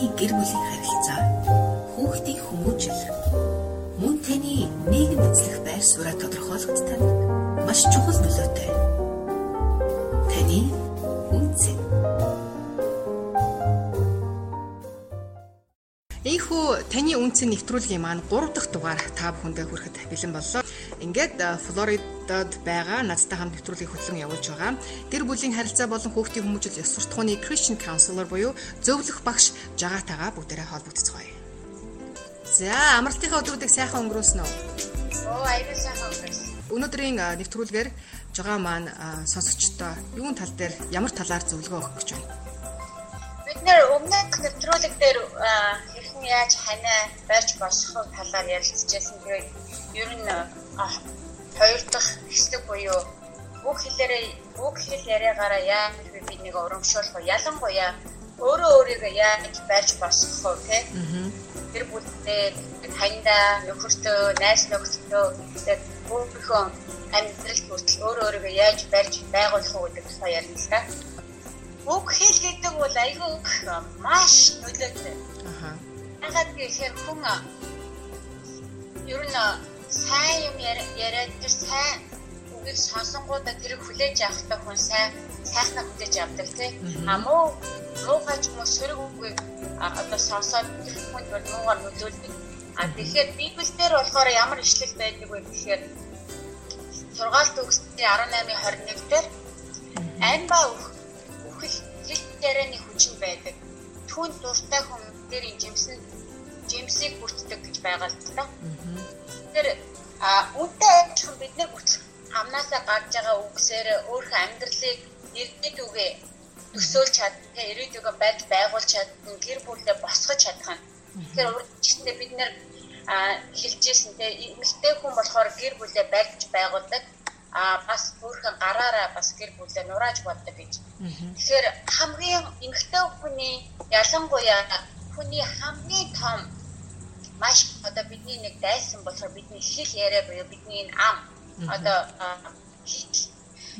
Таны гэр бүлийн харилцаа, хүүхдийн хүмүүжил, мөн таны нийгэм эзлэх байр сууриа тодорхойлоход тань маш чухал нөлөөтэй. Таны үнцэн. Ийхүү таны үнцэн нэвтрүүлгийн маань 3 дахь дугаар та бүхэндээ хүрэхэд бэлэн боллоо. Ингээд Флоридад байгаа надтай хамт нэвтрүүлгийг хөтлөн явуулж байгаа. Гэр бүлийн харилцаа болон хүүхдийн хүмүүжил ёс суртахууны Christian counselor буюу зөвлөх багш Жагаатайгаа бүгдээрээ холбогдцгоё. За, амралтынхаа өдрүүдийг сайхан өнгөрөөсөн үү? Оо, аюул сайхан өнгөрөөсөн. Өнөөдрийн нэвтрүүлгээр жагаа маань сонсогчдоо юун тал дээр ямар талаар зөвлөгөө өгөх гэж байна? Бид нэр өмнөх нэвтрүүлэг дээр хэрхэн яаж ханаа барьж босох талаар ярилцчихсан. Тэгээд ер нь хоёр дахь хэсэг буюу бүх хэлээрээ бүх хэл яриагаараа яаж бид нэг урамшуулах вэ? Ялангуяа өөрөө өөрийгөө яаж барьж босгох вэ? Тэр бүлдээ таньда нөхөртөө, найз нөхдөдөө тэгээд өөрийнхөө амьдрал хүртэл өөрөө өөрийгөө яаж барьж байгуулах вэ гэдэг тухай ярина л да. Үг хэл гэдэг бол айгүй маш нөлөөтэй. Аха. Ягаад гэхээр хүн ер нь сайн юм яриад тэр сайн үгийг сонсонгуудаа тэр хүлээж авахтаа хүн сайн сайхнаа хүлээж авдаг тий. А муу муухай ч юм уу сөрөг үгийг одоо сонсоод тэр хүнд бол муугаар нөлөөлдөг. А тэгэхээр Библиэлд болохоор ямар ишлэл байдаг вэ гэхээр 6 төгсдийн 18-ийн 21 дээр айн ба үхэл хэл ярианы хүчин байдаг. Түүн дуртай хүн дээрийн жимсэн жимсийг бүрддэг гэж байгаа л та. Тэр а үнтэй адилхан бид нар хүртэл амнаасаа гарч байгаа үгсээр өөрийнхөө амьдралыг иргэд үгээ төсөөлж чадна, ирээдүгөө барьж байгуулж чадна, гэр бүлээ босгож чадах нь. Тэгэхээр урьдчилтээ бид нэр хэлжсэн те эмэгтэй хүн болохоор гэр бүлээ барьж байгуулдаг а бас өөрхөн гараараа бас гэр бүлээ нурааж боддог гэж. Тэгэхээр хамгийн эмэгтэй хүний ялангуяа хүний хамгийн том маш одоо бидний нэг дайсан болохоор бидний хэл яриа буюу бидний ам одоо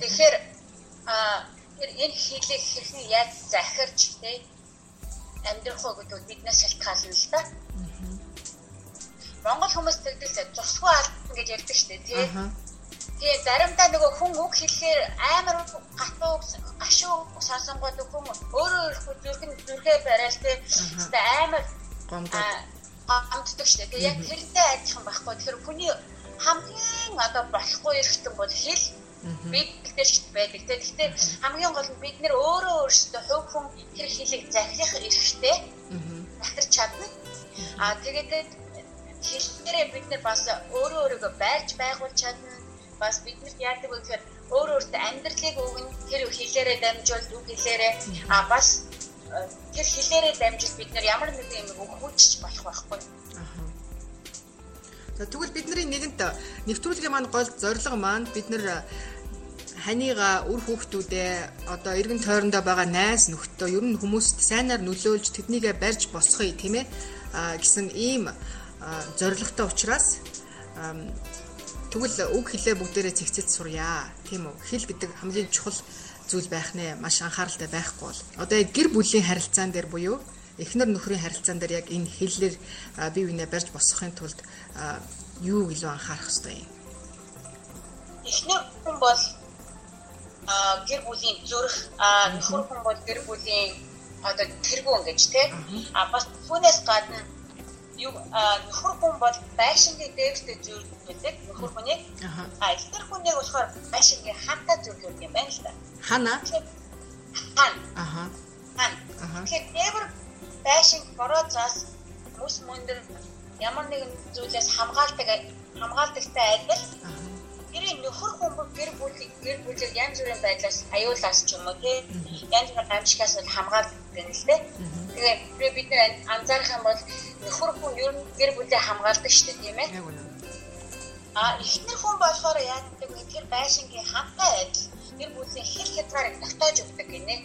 тэгэхээр а энэ хэлийг хэрхэн яаж захирч те амьдрах уу гэдэг биднээс шалтгаална л да. Монгол хүмүүс тэгдэл зурсгүй алдна гэж ярьдаг шүү дээ тий. Тэгээ заримдаа нөгөө хүн үг хэлэхээр амар гатуу гашуу сонсонгууд хүн өөрөө өөрхөө зүрхэн зүрхээ барайл тий. Тэгээ амар гомддог шүү дээ. Тэгээ яг тэрнтэй адилхан байхгүй. Тэгэхээр хүний хамгийн одоо болохгүй эрхтэн бол хэл бидтэй шигт байдаг те. Гэхдээ хамгийн гол нь бид нэр өөрөө өөрсдөө хувь хүн тэр хэлийг захирах эрхтэй. Захирч чадна. А тэгээд хэлнээрээ бид нар бас өөрөө өөрийгөө байрж байгуулж чадна. Бас биднэрт яадаг вэ гэхээр өөрөө өөртөө амьдралыг өгнө тэр хэлээрээ дамжуулж үг хэлээрээ а бас тэр хэлээрээ дамжуулж бид нар ямар нэгэн юм өгөхөж болох байхгүй. За тэгвэл бидний нэгэнт нэвтрүүлгийн маань гол зорилго маань бид нар ханига үр хүүхдүүдээ одоо эргэн тойрондоо байгаа найз нөхдөд ер нь хүмүүст сайнаар нөлөөлж тэднийгээ барьж босгоё тийм ээ гэсэн ийм зорилготой учраас тэгвэл үг хэлээ бүгдээрээ цэгцэд сурья тийм үү? Хэл гэдэг хамгийн чухал зүйл байх нэ маш анхааралтай байхгүй бол. Одоо яг гэр бүлийн харилцаан дээр буюу эхнэр нөхрийн харилцаан дээр яг энэ хэллэр бие биенээ барьж босгохын тулд юу илүү анхаарах хэрэгтэй юм? Эхнэр хүн бол гэр бүлийн зүрх нөхөр хүн бол гэр бүлийн одоо тэргүүн гэж тий а бас түүнээс гадна юу нөхөр хүн бол байшингийн дээртэй зөвлөдөг нөхөр хүнийг а эхнэр хүнийг болохоор байшингийн хантаа зөвлөдөг юм байна л да. Хана? Хан. Аха. Хан. Тэгэхээр дээвэр байшинг бороо заас мөс мөндөр ямар нэгэн зүйлээс хамгаалдаг хамгаалдагтай адил гэрийн нөхөр хүмүүс гэр бүлийг гэр бүлийг янз бүрийн байдлаас аюулаас ч юм уу тий янз бүрийн гамшигаас хамгаалдаг юм л дээ. Тэгээ бид нэр анзаарах юм бол нөхөр хүн ер нь гэр бүлээ хамгаалдаг шүү дээ тийм ээ. А эхнэр хүн болохоор яа гэдэг вэ? Тэр байшингийн хамтаа адил гэр бүлийн хэл хязгаарыг тогтоож өгдөг гинэ.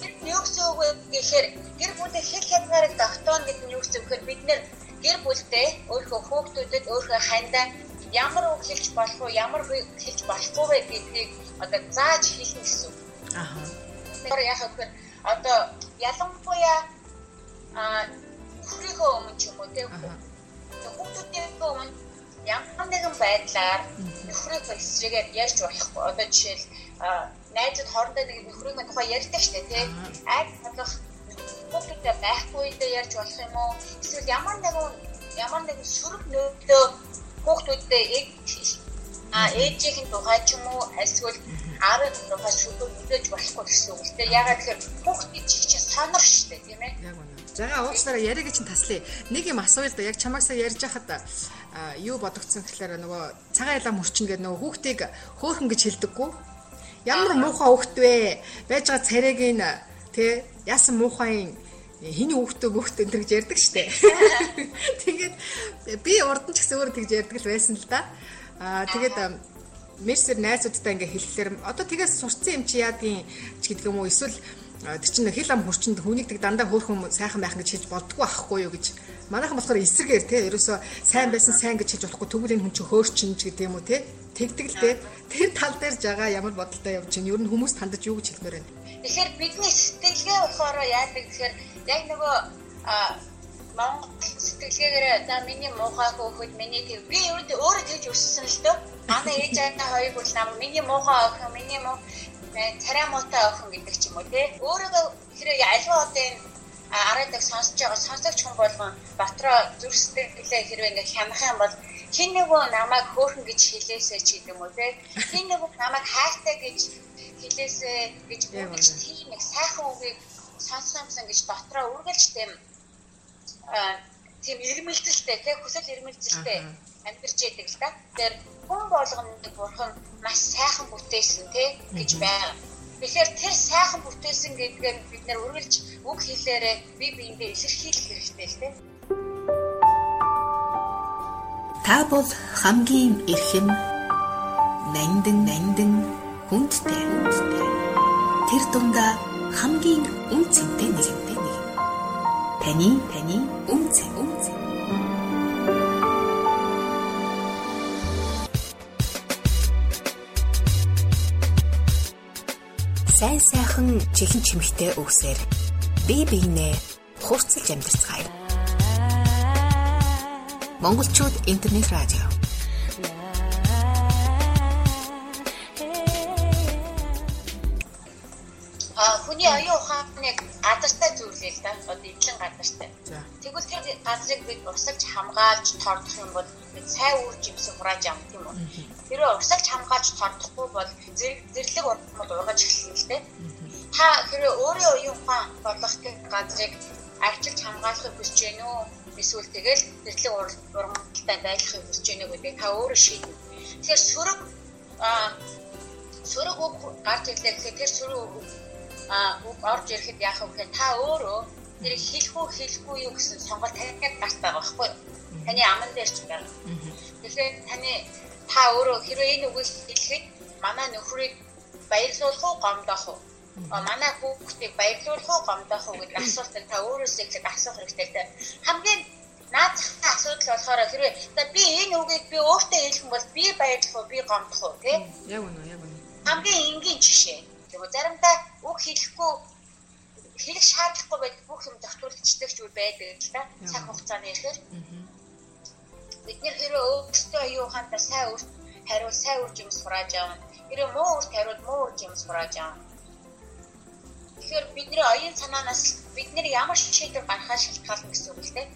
Тэр юу гэсэн үг вэ гэхээр гэр бүлийн хэл хязгаарыг тогтооно гэдэг нь юу гэсэн үг вэ? Бид нэр гэр бүлдээ өөрийнхөө хүүхдүүдэд өөрийнхөө хандаа ямар үг хэлж болох уу, ямар үг хэлж болохгүй вэ гэдгийг одоо зааж хэлнэ гэсэн үг. Аа. Тэр яг хөө одоо ялангуяа а хүрийнхөө өмнө ч юм уу тийм хүүхдүүдийн өмнө ямар нэгэн байдлаар нөхрийг эсрэгээр ярьж болохгүй. Одоо жишээл найзууд хоорондоо нэг нөхрийн тухай ярьдаг штэ тий. Айг бодлох хүүхдүүдтэй байхгүй дэ ярьж болох юм уу? Эсвэл ямар нэгэн ямар нэгэн сөрөг нөлөө хүүхдүүдтэй эг а ээжийн тухай ч юм уу эсвэл аарын тухай шүлэг мэдээж болохгүй гэсэн үг л дээ. Ягаад гэхээр хүүхдийн чих чинь сонор штэ тийм ээ. Яг үнэ. Зага уучлаарай яриаг чинь таслая. Нэг юм асууя л да. Яг чамаасаа ярьж хахад юу бодогдсон гэхээр нөгөө цагаан ялам мөрчин гэдэг нөгөө хүүхдийг хөөхөн гэж хэлдэггүй. Ямар муухай хүүхд вэ? Байж байгаа царайгийн тэ яасан муухайн хиний хүүхдээ хүүхдээ гэж ярьдаг штэ. Тэгээд би урд нь ч гэсэн өөрөө тэгж ярьдаг л байсан л да. Аа тэгээд мессер найзуудтай ингээ хэлэхлээр одоо тэгээс сурцсан юм чи яадгийн ч гэдэг юм уу? Эсвэл тэр чинь хэл ам хурчинд хүнийг тэг дандаа хөөхөн сайхан байх гэж хэлж болдгоо ахгүй юу гэж. Манайхан болохоор эсрэгээр те ерөөсөө сайн байсан сайн гэж хэлж болохгүй тэгвэл энэ хүн чи хөөрчин ч гэдэг юм уу те. Тэгдэг л те тэр тал дээр жагаа ямар бодолтой явж чинь ер нь хүмүүс тандаж юу гэж хэлмээр байна тэгэхээр бидний сэтгэлгээ болохоор яадаг тэгэхээр яг нөгөө Монгол сэтгэлгээгээр за миний муухай хөөхөд миний тэг би нь өөрөө тэгж өссөн л дөө. Манай ээж аавтай хоёрыг бол нам миний муухай охин миний муу царай муутай охин гэдэг ч юм уу тий өөрөөгөө хэрэг альва одоо энэ арайдаг сонсож байгаа сонсогч хүн болгон дотроо зүрх сэтгэлээ хэрвээ ингээ хянах юм бол хин нэгөө намайг хөөхөн гэж хэлээсэй ч гэдэг юм уу тий хин нэгөө намайг хайртай гэж хэлээсэй гэж бүгд тийм их сайхан үгийг сонсох юмсан гэж дотроо үргэлж тийм тийм ирмэлзэлтэй тий хүсэл ирмэлзэлтэй амьдарч яадаг л да. Тэгэхээр хүн болгоны бурхан маш сайхан бүтээсэн тий гэж байна. Тэгэхээр тэр сайхан бүтээсэн гэдгээр бид нэр үргэлж үг хэлээрээ би биендээ илэрхийлэх хэрэгтэй л тий. Та бол хамгийн эрхэм нандин нандин хүндтэй. Тэр дундаа хамгийн үнцэнтэй нэгэнтэй нэг. Таны таны үнцэн үнцэн. сайн сайхан чихэн чимхтэй үгсээр бие биенээ хурцлж амьдарцгаая. Монголчууд интернет радио хүний оюун ухааныг газартай зүйлээ л да. Одоо эдлэн газартай. Тэгвэл тэр газрыг бид урсгалж хамгаалж тордох юм бол бид сайн үр жимсэг хурааж авах юм уу? Тэр урсгалж хамгаалж тордохгүй бол зэрлэг урмад ургаж эхэлнэ л дээ. Та хэрэг өөрийн оюун ухаан бодлох газрыг арчилж хамгаалахыг хүсэж гэнэ үү? Эсвэл тэгэл зэрлэг урмадтай байхыг хүсэж үү гэдэг та өөрөө шийднэ. Тэгэхээр сөрөг а сөрөг үг гарч ирлээ гэхээр тэр сөрөг үг орж ирэхэд яах вэ гэхээр та өөрөө тэр хэлэх үү хэлэхгүй юу гэсэн сонголт таниад гарт байгаа байхгүй юу? Таны аман дээр ч байна. Тэгэхээр таны та өөрөө хэрвээ энэ үгийг хэлэхэд манай нөхрийг баярлуулах уу гомдоох уу? манай хүүхдийг баярлуулах уу гомдоох уу гэдэг асуултыг та өөрөөсөө ихлэд асуух хэрэгтэй. Хамгийн асуудал болохоор хэрвээ за би энэ үгийг би өөртөө хэлэх юм бол би баярлах уу би гомдох уу тий? Яг үнэ яг үнэ. Хамгийн энгийн жишээ. Тэгвэл заримдаа үг хэлэхгүй хэлэх шаардлагагүй байдаг бүх юм зохицуулагддаг ч байдаг л да. Цаг хугацааны ихээр. Бид нэр хэрэг өөртөө юу хандаа сайн хариул сайн үр жимс хурааж авна. Хэрэв муу үрт хариул муу үр жимс хурааж авна. Тэгэхээр бидний оюун санаанаас бид нэр ямар шийдвэр гаргахаа шалтгаална гэсэн үг л дээ.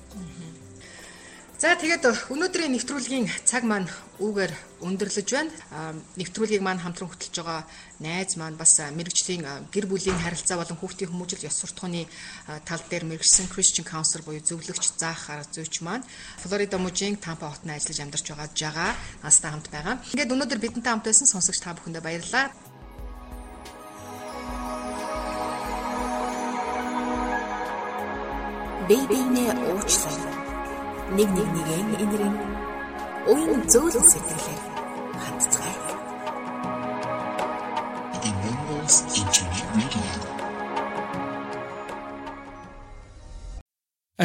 За тэгээд өнөөдрийн нэвтрүүлгийн цаг маань үүгээр өндөрлөж байна. Нэвтрүүлгийг маань хамтран хөтлөж байгаа найз маань бас мэрэгжлийн гэр бүлийн харилцаа болон хүүхдийн хүмүүжил ёс суртахууны тал дээр мэрэгсэн Christian Counselor буюу зөвлөгч заах арга зүйч маань Флорида мужийн Тампа хотод ажиллаж амьдарч байгаа жагаа настай хамт байгаа. Ингээд өнөөдөр бидэнтэй хамт байсан сонсогч та бүхэндээ баярлалаа. Бэйбинэ уучлаа нэг нэг нэгэн энэрэн уян зөөлөн сэтгэлээр хандцгаая. Emotions Internet